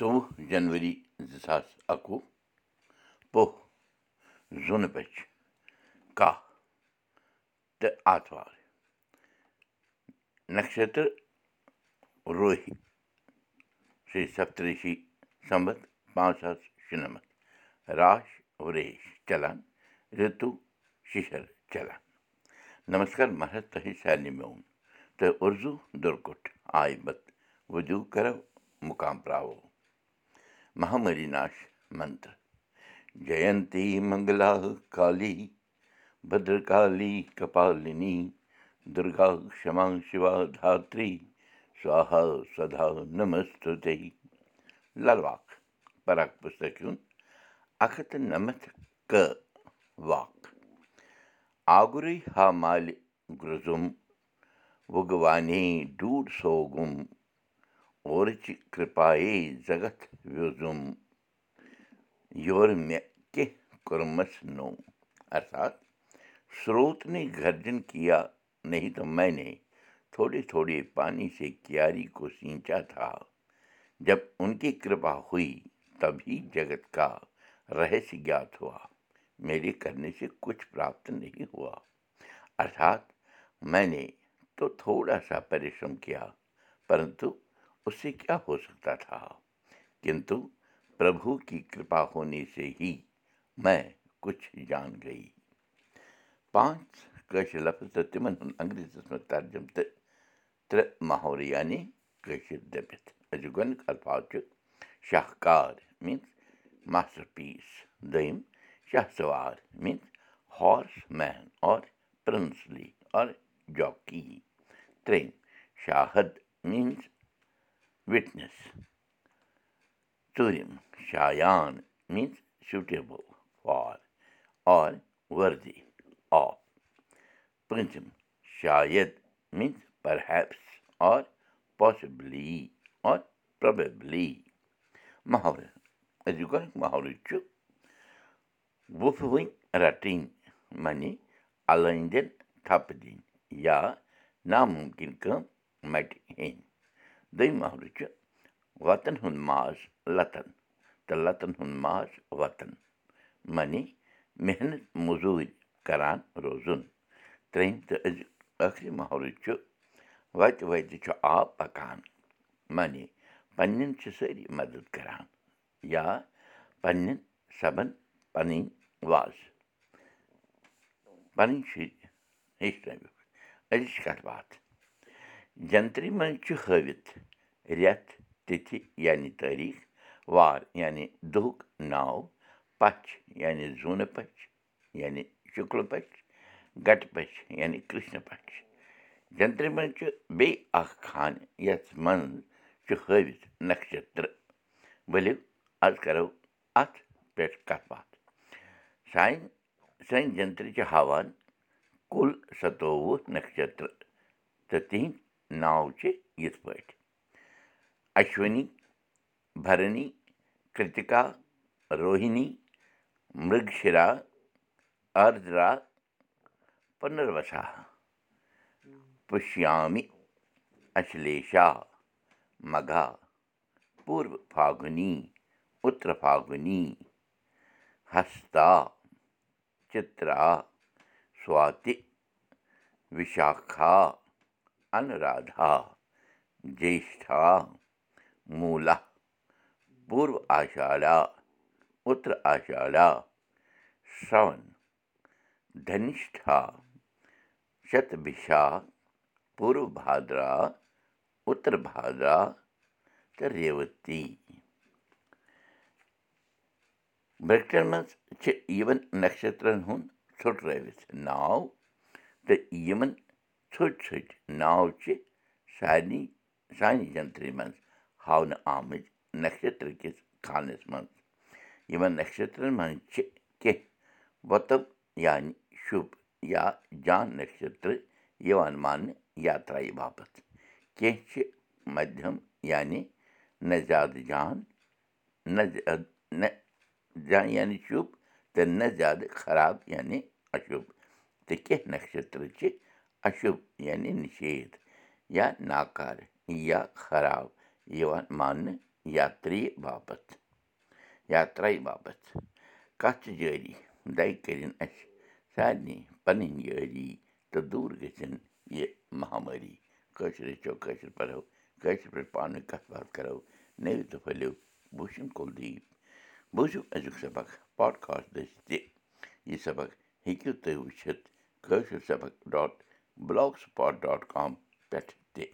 ژۄوُہ جنؤری زٕ ساس اَکوُہ پوہ زوٗنہٕ بَچ کاہ تہٕ آتھوار نَشتر روہہِ شری سپترشی سَمبت پانٛژھ ساس شُنَمَتھ راش وریش چلان رِتوٗ شِشر چلان سارنٕے میون تہٕ اُردو دُرکُٹھ آیہِ بت وُدوٗ کرو مُقام پراوو منتر جینتی منگلا کالی بدرکالی کپالنی دُرگا کما شِوا دھتری سوہا سدا نمست لل پراک پُستک ہُنٛد اکھ ہَتھ تہٕ نَمَتھ واکھ آگُرے ہا مےٚ سروت نے گرجن کیا نہیں تہٕ مینے تھوڑے تھوڑے پانی سے کیاری کو سینچا تھا جب ان کی جگت کا سے کچھ پراپت نہیں ہوا ارتھات میں نے تو تھوڑا سا پریشرم کیا پرنتو اس سے کیا ہو سکتا تھا کنتو پربھو کی کرپا ہونے سے ہی میں کچھ جان گئی پانٛژھ کٲشِر لفظ تہٕ تِمن ہُنٛد انگریٖزیس منٛز ترجُم تہٕ ترٛےٚ محور یعنی کٲشِر دٔپِتھ أزیُک گۄڈنیُک الفاظ چھُ شاہکار میٖنٕز ماسٹر پیٖس دوٚیِم شاہ سوار وِٹنس ژوٗرِم شایان میٖنٕز سوٗٹیبٕل فار اور وردی آف پوٗنٛژِم شاید میٖنٕز پر ہیپٕس اور پاسِبلی اور پرٛوبیبلی محرٕ أزیُک محرٕ چھُ وُپھ وٕنۍ رَٹٕنۍ معنی اَلٲنۍ دِنۍ تھپہٕ دِنۍ یا نامُمکِن کٲم مَٹہِ ہیٚنۍ دوٚیِم محرٕ چھُ وَتَن ہُنٛد ماز لَتَن تہٕ لَتَن ہُنٛد ماز وَتَن معنی محنت موٚزوٗرۍ کَران روزُن ترٛیٚیِم تہٕ أزیُک ٲخری محرٕ چھُ وَتہِ وَتہِ چھُ آب پَکان معنی پنٛنٮ۪ن چھِ سٲری مَدد کَران یا پنٛنٮ۪ن سَبَن پَنٕنۍ وازٕ پَنٕنۍ شُرۍ ہیٚچھنٲوِکھ أزِچ کَتھ باتھ جنترٛی منٛز چھُ ہٲوِتھ رٮ۪تھ تِتھِ یعنی تٲریٖخ وار یعنی دۄہُک ناو پَچھ یعنی زوٗنہٕ پَچھ یعنی شُکلہٕ پَچھ گَٹہٕ پَچھ یعنی کِرٛشنہٕ پَچھ جنترٛی منٛز چھُ بیٚیہِ اکھ خانہٕ یَتھ منٛز چھُ ہٲوِتھ نَشتر ؤلِو آز کَرو اَتھ پٮ۪ٹھ کَتھ باتھ سانہِ سانہِ جنترِ چھِ ہاوان کُل سَتووُہ نَشتر تہٕ تِہِنٛدۍ ناو چھِ یِتھ پٲٹھۍ اَشوٕنی بھرنی کِرتِکا روہنی فاگنی اُتر فاگنی ہستا چِترا سواتہِ وِشاکھا اَنرادھا جیشٹھا موٗلا پوٗرو آشاڈا اُتر آشاڈا شرٛوَن دھنِشٹھا شتبِشا پوٗرو بھادرا اُتر بھادرا تہٕ ریوتی برٛکٹن منٛز چھِ یِمن نَشترن ہُنٛد ژھُٹرٲوِتھ ناو تہٕ یِمن ژھوٚٹۍ ژھوٚٹۍ ناو چھِ سارنٕے سانہِ جنترٛی منٛز ہاونہٕ آمٕتۍ نَشتر کِس خانس منٛز یِمن نَشترن منٛز چھِ کیٚنٛہہ وۄتب یعنی شُب یا جان نَشتر یِوان ماننہٕ یاترایہِ باپتھ کیٚنٛہہ چھِ مدھیم یعنی نہ زیادٕ جان نہ یعنی شُب تہٕ نہ زیادٕ خراب یعنی اَشُب تہٕ کیٚنٛہہ نَشتر چھِ اَشُب یعنی نِشید یا ناکار یا خراب ماننہٕ یاترٛی باپتھ یاترٛایہِ باپتھ کَتھ جٲری دَگہِ کٔرِنۍ اَسہِ سارنٕے پَنٕنۍ یٲری تہٕ دوٗر گٔژھِنۍ یہِ مہامٲری کٲشِر ہیٚچھو کٲشِر پَرو کٲشِر پٲٹھۍ پانہٕ کَتھ باتھ کَرو نٔوِو تہٕ پھٔلِو بوٗشِن کُلدیٖپ بوٗزِو أزیُک سبق پاڈکاسٹ دٔسۍ تہِ یہِ سبق ہیٚکِو تُہۍ وٕچھِتھ کٲشِر سبق dot blogspot dot com پٮ۪ٹھ تہِ